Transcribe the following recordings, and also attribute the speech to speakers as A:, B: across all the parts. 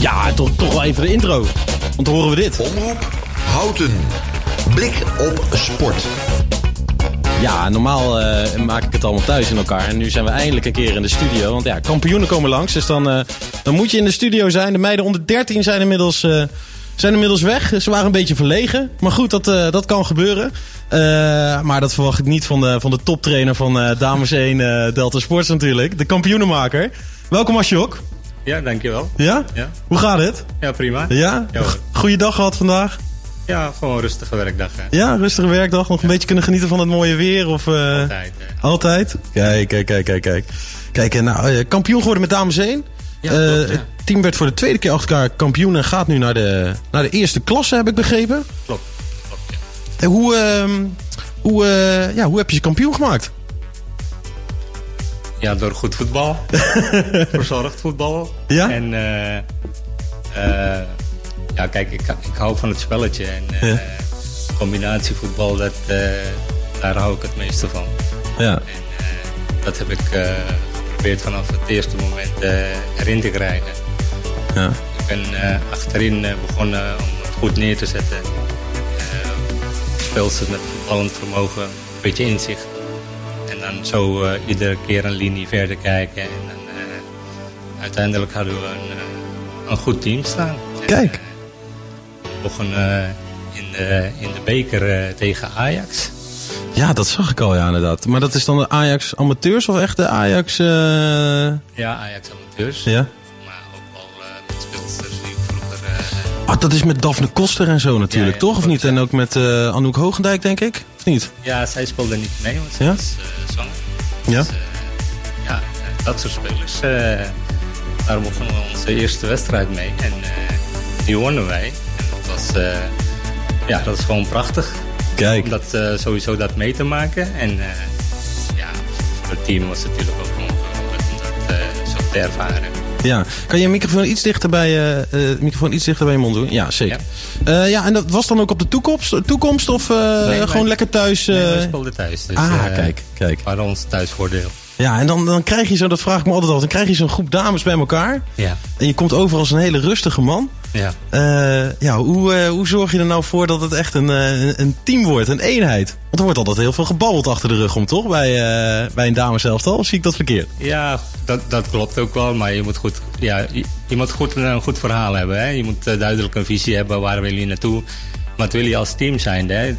A: Ja, toch, toch wel even de intro. Want dan horen we dit.
B: Omroep Houten. Blik op sport.
A: Ja, normaal eh, maak ik het allemaal thuis in elkaar. En nu zijn we eindelijk een keer in de studio. Want ja, kampioenen komen langs. Dus dan, eh, dan moet je in de studio zijn. De meiden onder 13 zijn inmiddels, eh, zijn inmiddels weg. Ze waren een beetje verlegen. Maar goed, dat, dat kan gebeuren. Maar dat verwacht ik niet van de, van de toptrainer van Dames 1 eh, Delta Sports natuurlijk. De kampioenenmaker. Welkom Asjok.
C: Ja, dankjewel.
A: Ja?
C: Ja.
A: Hoe gaat het?
C: Ja, prima.
A: Ja?
C: Ja,
A: dag gehad vandaag?
C: Ja, gewoon een rustige werkdag. Hè.
A: Ja, rustige werkdag. Nog een beetje kunnen genieten van het mooie weer? Of, eh,
C: Altijd. hè.
A: Altijd? Kijk, kijk, kijk, kijk, kijk. Kijk, en nou, eh, kampioen geworden met dames 1.
C: Ja,
A: Eh,
C: klopt, ja.
A: Het team werd voor de tweede keer achter elkaar kampioen en gaat nu naar de, naar de eerste klasse, heb ik begrepen.
C: Klopt. Klopt, ja.
A: En hoe, ehm, hoe, eh, ja, hoe heb je ze kampioen gemaakt?
C: Ja, door goed voetbal. Verzorgd voetbal.
A: Ja?
C: En eh, ja, kijk, ik, ik hou van het spelletje. En
A: Ja.
C: combinatievoetbal, dat, daar hou ik het meeste van.
A: Ja.
C: En dat heb ik geprobeerd vanaf het eerste moment erin te krijgen.
A: ja.
C: Ik ben achterin begonnen om het goed neer te zetten. Uh, speelsters met voetballend vermogen, een beetje inzicht. En dan zo eh, iedere keer een linie verder kijken. En dan, eh, uiteindelijk hadden we een, eh, een goed team staan. En,
A: Kijk.
C: eh, we begonnen in, de, in de beker tegen Ajax.
A: ja, dat zag ik al, ja, inderdaad. Maar dat is dan de Ajax amateurs of echt de Ajax...
C: Ja, Ajax amateurs.
A: Ja?
C: Maar ook eh, met speelsters die vroeger...
A: Ah, dat is met Daphne Koster en zo natuurlijk,
C: Ja, ja,
A: toch? Of niet? En ook met Anouk Hoogendijk, denk ik? Niet?
C: Ja, zij speelde niet mee, want ze
A: Ja?
C: was eh, zwanger.
A: Ja?
C: Dus, eh, ja, dat soort spelers. eh, daar begonnen we onze eerste wedstrijd mee. En die wonnen wij. En dat was, ja, dat is gewoon prachtig.
A: Kijk.
C: Om dat, sowieso dat mee te maken. En ja, voor het team was het natuurlijk ook gewoon geweldig om dat zo te ervaren.
A: Ja, kan je microfoon iets dichter bij, microfoon iets dichter bij je mond doen? Ja, zeker. Ja, ja en dat was dan ook op de toekomst, toekomst of eh,
C: Nee,
A: gewoon lekker thuis?
C: Nee,
A: eh?
C: we thuis. Dus,
A: ah,
C: eh,
A: kijk, kijk.
C: hadden ons thuisvoordeel.
A: Ja, en dan, dan krijg je zo, dat vraag ik me altijd af, dan krijg je zo'n groep dames bij elkaar.
C: Ja,
A: En je komt over als een hele rustige man.
C: ja.
A: Eh, ja, hoe, eh, hoe zorg je er nou voor dat het echt een, eh, een- een team wordt, een eenheid? Want er wordt altijd heel veel gebabbeld achter de rug om, toch? Bij, eh, bij een dameselftal, of zie ik dat verkeerd?
C: Ja, dat, dat klopt ook wel. Maar je moet, goed, ja, je, je moet goed, een goed verhaal hebben. Hè? Je moet duidelijk een visie hebben. Waar wil je naartoe? Wat wil je als team zijn? Hè? Het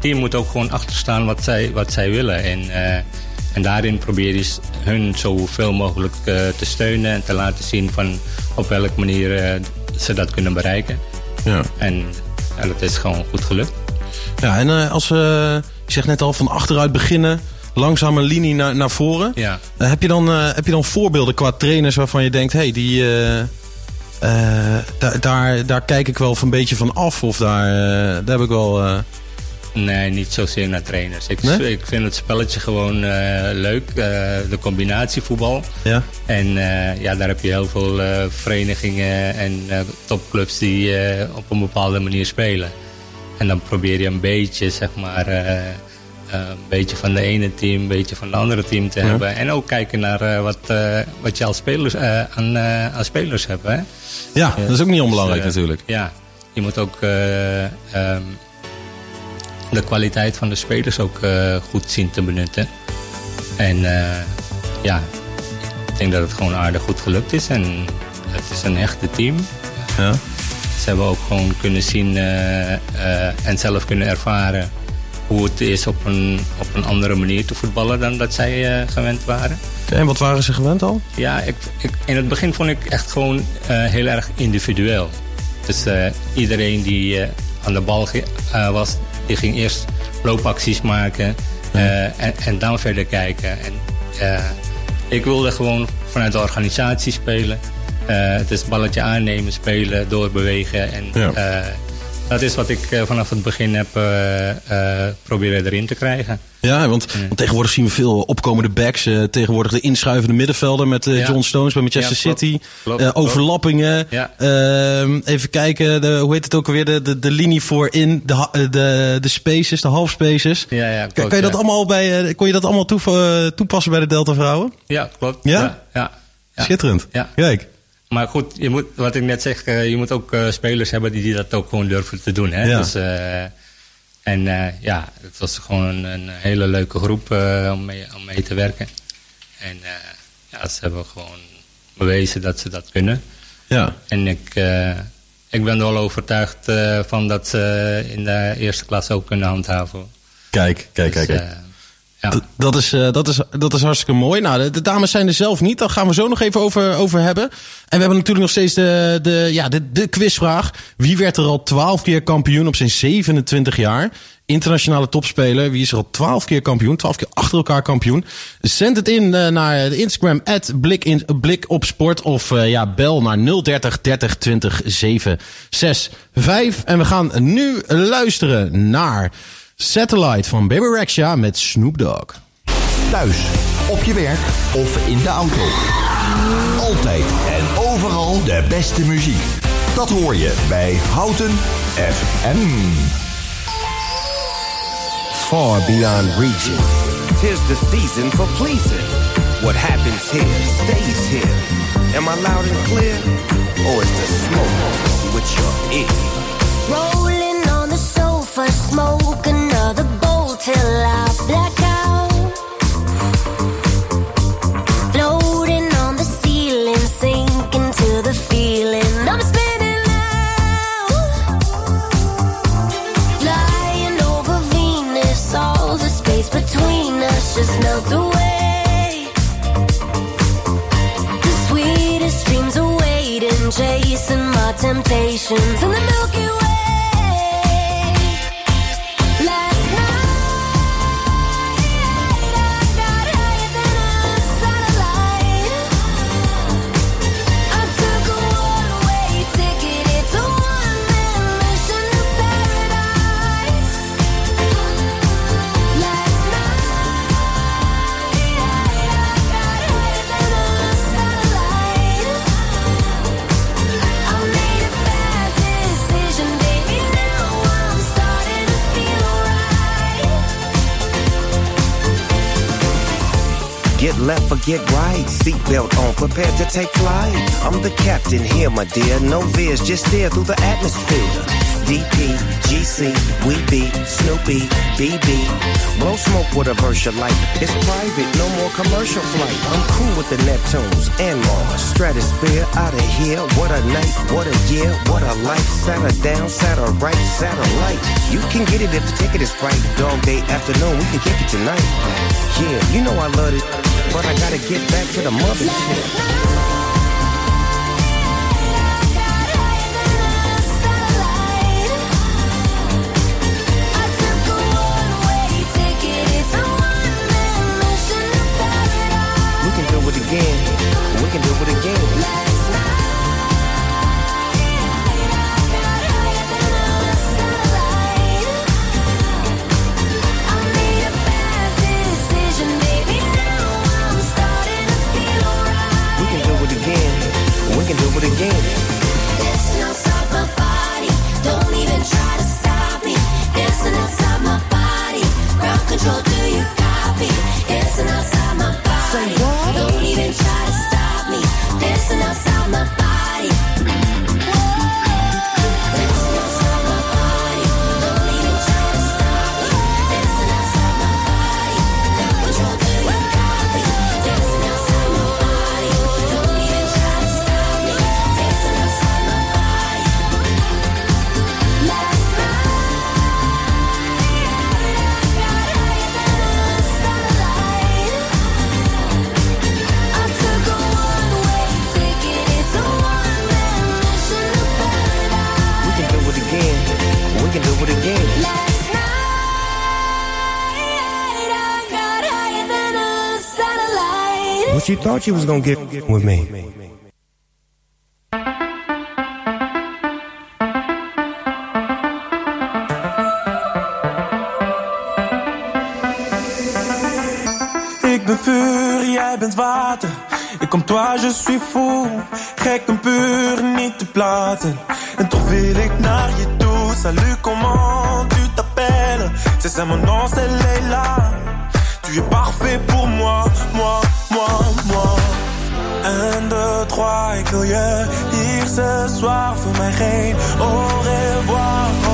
C: team moet ook gewoon achterstaan wat zij, wat zij willen. En, en daarin probeer je hun zoveel mogelijk eh, te steunen. En te laten zien van op welke manier eh, ze dat kunnen bereiken.
A: Ja.
C: En dat is gewoon goed gelukt.
A: Ja, en eh, als we, je zegt net al, van achteruit beginnen, langzaam een linie naar, naar voren.
C: Ja.
A: Heb, je dan, heb je dan voorbeelden qua trainers waarvan je denkt, hé, hey, die, daar, daar, daar kijk ik wel een beetje van af of daar, daar heb ik wel...
C: Nee, niet zozeer naar trainers. Ik,
A: Nee?
C: ik vind het spelletje gewoon eh, leuk. eh, de combinatie voetbal.
A: ja?
C: En eh, ja, daar heb je heel veel verenigingen en topclubs die op een bepaalde manier spelen. En dan probeer je een beetje, zeg maar, een beetje van de ene team, een beetje van de andere team te
A: Ja.
C: hebben. En ook kijken naar wat, wat je als spelers, aan, aan spelers hebt. Hè?
A: ja, dat is ook niet onbelangrijk
C: Dus,
A: natuurlijk.
C: Ja, je moet ook eh, ehm, de kwaliteit van de spelers ook eh, goed zien te benutten. En eh, ja, ik denk dat het gewoon aardig goed gelukt is. En het is een echte team.
A: Ja.
C: Ze hebben ook gewoon kunnen zien eh, en zelf kunnen ervaren hoe het is op een, op een andere manier te voetballen dan dat zij gewend waren.
A: En wat waren ze gewend al?
C: Ja, ik, ik, in het begin vond ik echt gewoon heel erg individueel. Dus iedereen die aan de bal was, die ging eerst loopacties maken eh, en, en dan verder kijken. En, eh, ik wilde gewoon vanuit de organisatie spelen. Eh, het is balletje aannemen, spelen, doorbewegen. En
A: Ja.
C: Dat is wat ik eh, vanaf het begin heb eh, eh, proberen erin te krijgen.
A: Ja, want, want tegenwoordig zien we veel opkomende backs. tegenwoordig de inschuivende middenvelder met
C: Ja.
A: John Stones bij Manchester
C: Ja.
A: City.
C: Klopt, klopt.
A: overlappingen. Ehm, even kijken, de, hoe heet het ook alweer? De, de, de linie voorin, de, de, de spaces, de half spaces.
C: Ja, ja,
A: Kan,
C: klopt,
A: kan je dat allemaal bij, kon je dat allemaal toe, toepassen bij de Delta Vrouwen?
C: Ja, klopt.
A: Ja,
C: ja.
A: Schitterend.
C: Ja.
A: Kijk.
C: Maar goed, je moet, wat ik net zeg, je moet ook spelers hebben die, die dat ook gewoon durven te doen. Hè?
A: Ja.
C: Dus, en ja, het was gewoon een, een hele leuke groep om, mee, om mee te werken. En ja, ze hebben gewoon bewezen dat ze dat kunnen.
A: Ja.
C: En ik, ik ben er wel overtuigd van dat ze in de eerste klas ook kunnen handhaven.
A: Kijk, kijk,
C: Dus,
A: kijk.
C: eh,
A: Dat is, eh, dat, is, dat is hartstikke mooi. Nou, de, dames zijn er zelf niet. Daar gaan we zo nog even over, over hebben. En we hebben natuurlijk nog steeds de, de, ja, de, de quizvraag. Wie werd er al 12 keer kampioen op zijn 27 jaar? Internationale topspeler. Wie is er al 12 keer kampioen? 12 keer achter elkaar kampioen. Zend het in eh, naar de Instagram. Blik, in, blik op sport. Of eh, ja, bel naar 030 30 20 765. En we gaan nu luisteren naar Satellite van Baby Rexha met Snoop Dogg.
B: Thuis, op je werk of in de auto. Altijd en overal de beste muziek. Dat hoor je bij Houten FM.
D: far beyond reaching. Tis the season for pleasing. What happens here stays here. Am I loud and clear? Or is the smoke with your ear?
E: Sofa, smoke another bowl till I black out. Floating on the ceiling, sinking to the feeling. I'm spinning now. Flying over Venus, all the space between us just melt away. The sweetest dreams are waiting, chasing my temptations in the Milky Way.
D: Get right, seatbelt on, prepared to take flight. I'm the captain here, my dear. No veers, just steer through the atmosphere. DP, GC, we be Snoopy, BB. Blow smoke with a you like. It's private, no more commercial flight. I'm cool with the Neptunes and Mars. Stratosphere out of here. What a night, what a year, what a life. Saturday down, Saturday right, satellite. You can get it if the ticket is right. Dog day afternoon, we can kick it tonight. Yeah, you know I love it, but I gotta get back to the mothership.
E: You
D: thought you was gonna get with me?
F: Ik ben vuur, jij bent water. Ik kom toi, je suis fou. Gek en puur, niet te platen. En toch wil ik naar je toe. Salut, comment tu t'appelles? C'est ça mon nom, c'est Leila. Tu es parfait pour moi, moi, moi, moi. Un, deux, trois, je hier ce soir voor mij geen au revoir.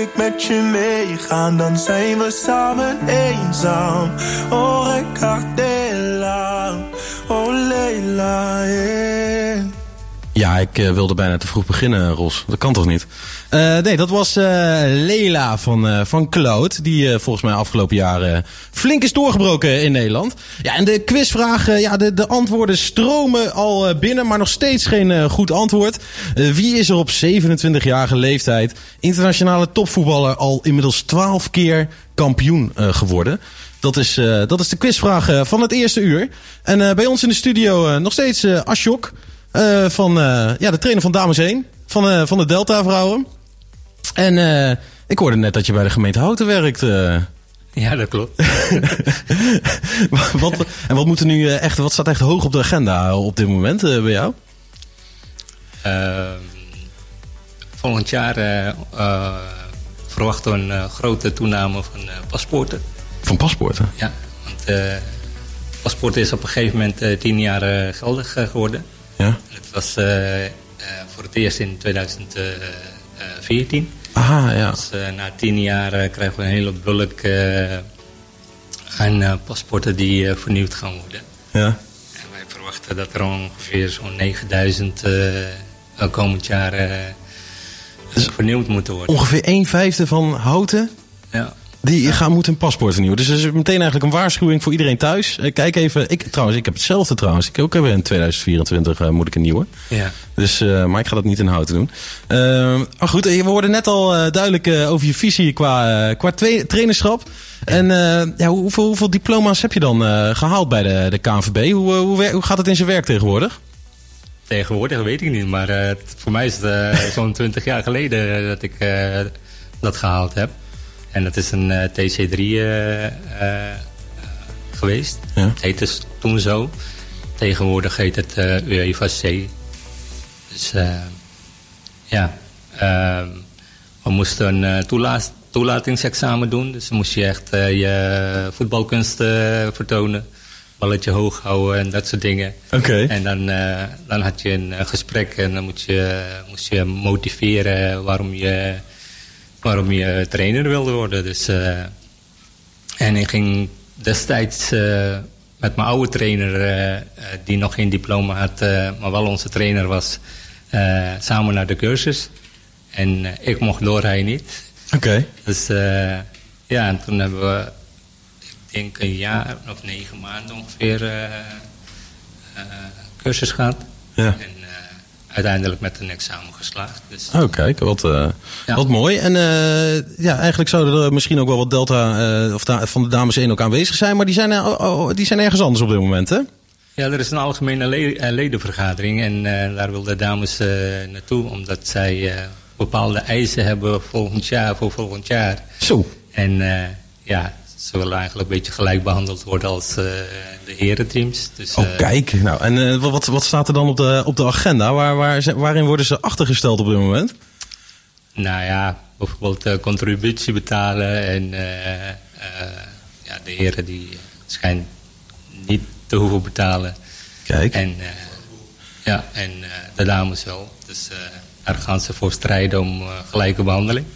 F: Ik met je meegaan? Dan zijn we samen eenzaam. Oh, regardez-la. Oh, Leila.
A: Ja,
F: ik
A: eh, wilde bijna te vroeg beginnen, Ros. Dat kan toch niet? Eh, nee, dat was eh Leila van, van Cloud. Die volgens mij afgelopen jaren flink is doorgebroken in Nederland. Ja, en de quizvraag, ja, de, de antwoorden stromen al binnen, maar nog steeds geen goed antwoord. Wie is er op 27-jarige leeftijd internationale topvoetballer al inmiddels 12 keer kampioen geworden? Dat is, dat is de quizvraag van het eerste uur. En bij ons in de studio nog steeds Ashok. Eh, van eh, ja, de trainer van Dames 1. Van, eh, van de Delta Vrouwen. En ik hoorde net dat je bij de gemeente Houten werkt.
C: Ja, dat klopt.
A: wat, en wat, moet er nu echt, wat staat echt hoog op de agenda op dit moment bij jou?
C: Ehm, volgend jaar eh, verwachten we een grote toename van paspoorten.
A: Van paspoorten.
C: Ja, want eh paspoort is op een gegeven moment tien jaar geldig geworden. Het was eh, eh, voor het eerst in 2014.
A: Aha, ja.
C: Dus eh, na tien jaar eh, krijgen we een hele bulk eh, aan eh, paspoorten die eh, vernieuwd gaan worden.
A: ja.
C: En wij verwachten dat er ongeveer zo'n 9000 eh, eh, komend jaar eh, vernieuwd moeten worden.
A: Ongeveer een vijfde van Houten
C: Ja.
A: Die gaan, moeten een paspoort vernieuwen. Dus dat is meteen eigenlijk een waarschuwing voor iedereen thuis. Eh, Kijk even. Ik, trouwens, ik heb hetzelfde trouwens. Ik ook heb in 2024 eh, moet ik een nieuwe.
C: Ja.
A: Dus, eh, maar ik ga dat niet in houten doen. Eh, maar goed, eh, we hoorden net al eh, duidelijk eh, over je visie qua, eh, qua trainerschap. En eh, ja, hoe- hoeveel, hoeveel diploma's heb je dan eh, gehaald bij de, de KNVB? Hoe, eh, hoe, hoe gaat het in zijn werk tegenwoordig?
C: Tegenwoordig weet ik niet, maar eh, voor mij is het eh, zo'n 20 jaar geleden eh, dat ik eh, dat gehaald heb. En dat is een eh, TC3 eh, eh, geweest.
A: Ja.
C: Het heette s- toen zo. Tegenwoordig heet het UEFA C. Dus ja, ehm, we moesten een toelaat, toelatingsexamen doen. Dus dan moest je echt je voetbalkunst eh, vertonen. Balletje hoog houden en dat soort dingen.
A: Oké.
C: En dan, dan had je een gesprek en dan moet je, moest je motiveren waarom je, waarom je trainer wilde worden. Dus, eh, en ik ging destijds eh, met mijn oude trainer, eh, die nog geen diploma had, maar wel onze trainer was, samen naar de cursus. En ik mocht door, hij niet.
A: Oké.
C: Dus ja, en toen hebben we, ik denk een jaar of negen maanden ongeveer, cursus gehad.
A: Ja.
C: En uiteindelijk met een examen geslaagd. Dus,
A: Oh, kijk, wat, eh,
C: Ja.
A: wat mooi. En eh, ja, eigenlijk zouden er misschien ook wel wat Delta eh, of da- van de dames 1 ook aanwezig zijn. Maar die zijn, eh, oh, oh, die zijn ergens anders op dit moment, hè?
C: Ja, er is een algemene le- ledenvergadering en daar wil de dames eh, naartoe, omdat zij bepaalde eisen hebben volgend jaar, voor volgend jaar.
A: Zo.
C: En ja, ze willen eigenlijk een beetje gelijk behandeld worden als eh, de herenteams. Dus,
A: Oh,
C: eh,
A: kijk. Nou, en eh, wat, wat staat er dan op de, op de agenda? Waar, waar, waarin worden ze achtergesteld op dit moment?
C: Nou ja, bijvoorbeeld contributie betalen en ja, de heren die schijnen niet te hoeven betalen.
A: Kijk.
C: En, ja, en de dames wel. Dus daar gaan ze voor strijden om gelijke behandeling.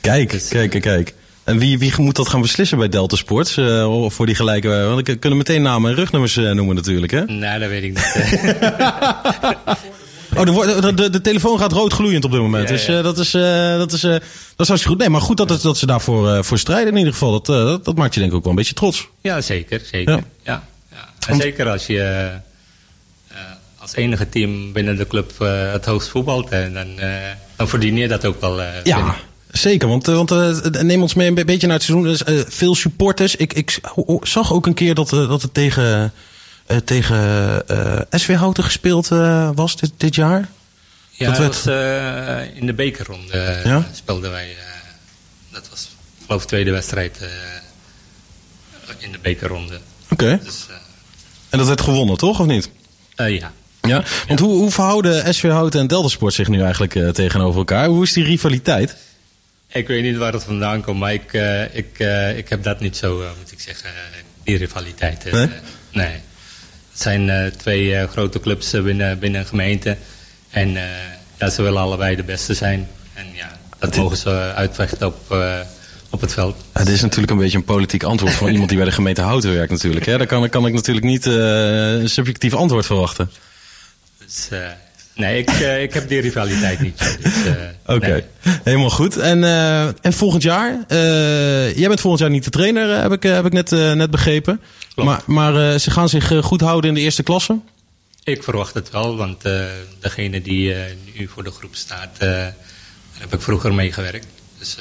A: Kijk,
C: Dus,
A: kijk, kijk, kijk. En wie, wie moet dat gaan beslissen bij Delta Sports? eh, voor die gelijke... Want ik kunnen meteen namen en rugnummers eh, noemen natuurlijk, hè?
C: Nou, dat weet ik niet. eh.
A: Oh, de, de, de, de telefoon gaat rood gloeiend op dit moment.
C: Ja,
A: Dus eh, dat is, eh, dat is, eh, dat is hartstikke goed. Nee, maar goed dat, het, dat ze daarvoor eh, voor strijden in ieder geval. Dat, eh, dat, dat maakt je denk ik ook wel een beetje trots.
C: ja, zeker. zeker.
A: Ja.
C: Ja. En zeker als je eh, eh, als enige team binnen de club eh, het hoogst voetbalt. En dan, eh, dan verdien je dat ook wel. eh,
A: Ja. Zeker. Want, eh, want eh, neem ons mee een be- beetje naar het seizoen. Dus, eh, veel supporters. Ik, ik zag ook een keer dat, dat het tegen, tegen SV Houten gespeeld was dit, dit jaar.
C: Ja,
A: Dat werd-
C: was in de bekerronde
A: Ja?
C: speelden wij. dat was, ik geloof, tweede wedstrijd in de bekerronde.
A: Oké.
C: Dus
A: En dat werd gewonnen, toch? Of niet?
C: ja.
A: Ja. Want hoe, hoe verhouden SV Houten en Delta Sport zich nu eigenlijk tegenover elkaar? Hoe is die rivaliteit?
C: Ik weet niet waar het vandaan komt, maar ik, eh, ik, eh, ik heb dat niet zo, eh, moet ik zeggen, die rivaliteit.
A: Nee?
C: nee. Het zijn twee grote clubs binnen, binnen een gemeente. En ja, ze willen allebei de beste zijn. En ja, dat mogen ze uitvechten op, op het veld.
A: Dit is natuurlijk een beetje een politiek antwoord van iemand die bij de gemeente Houten werkt natuurlijk. Hè? Daar kan, kan ik natuurlijk niet een subjectief antwoord verwachten.
C: Dus, nee, ik, eh, ik heb die rivaliteit niet. Dus, eh,
A: Oké,
C: nee.
A: helemaal goed. En, eh, en volgend jaar? jij bent volgend jaar niet de trainer, heb ik, heb ik net, net begrepen.
C: Klopt.
A: Maar, maar ze gaan zich goed houden in de eerste klasse?
C: Ik verwacht het wel, want degene die nu voor de groep staat, daar heb ik vroeger mee gewerkt. Dus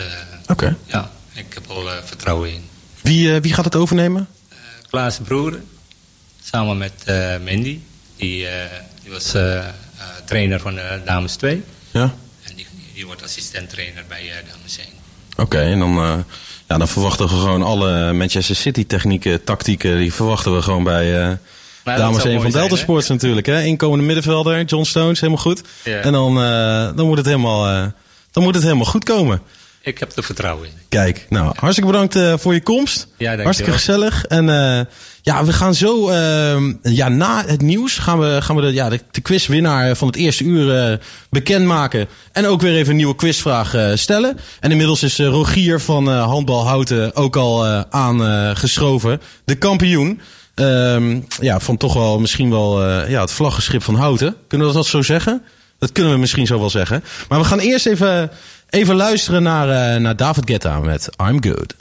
A: Oké.
C: ja, ik heb al vertrouwen in.
A: Wie, wie gaat het overnemen?
C: Klaas Broer, samen met Mandy, die, die was trainer van de Dames 2.
A: Ja.
C: En die, die wordt assistent trainer bij eh Dames 1.
A: Oké, en dan, eh, ja, dan verwachten we gewoon alle Manchester City technieken, tactieken, die verwachten we gewoon bij eh dames
C: zou
A: 1 van Delta
C: hè?
A: Sports natuurlijk. Hè? Inkomende middenvelder, John Stones, helemaal goed.
C: Ja.
A: En dan, eh, dan, moet het helemaal, eh, dan moet het helemaal goed komen.
C: Ik heb er vertrouwen in.
A: Kijk, nou, hartstikke bedankt eh, voor je komst.
C: Ja,
A: hartstikke gezellig. En eh, ja, we gaan zo, eh, ja, na het nieuws gaan we, gaan we de, ja, de, quizwinnaar van het eerste uur eh, bekendmaken. En ook weer even een nieuwe quizvraag eh, stellen. En inmiddels is eh, Rogier van Handbal Houten ook al aangeschoven. de kampioen. Ehm, ja, van toch wel misschien wel ja, het vlaggenschip van Houten. Kunnen we dat zo zeggen? Dat kunnen we misschien zo wel zeggen. Maar we gaan eerst even, even luisteren naar, naar David Guetta met I'm Good.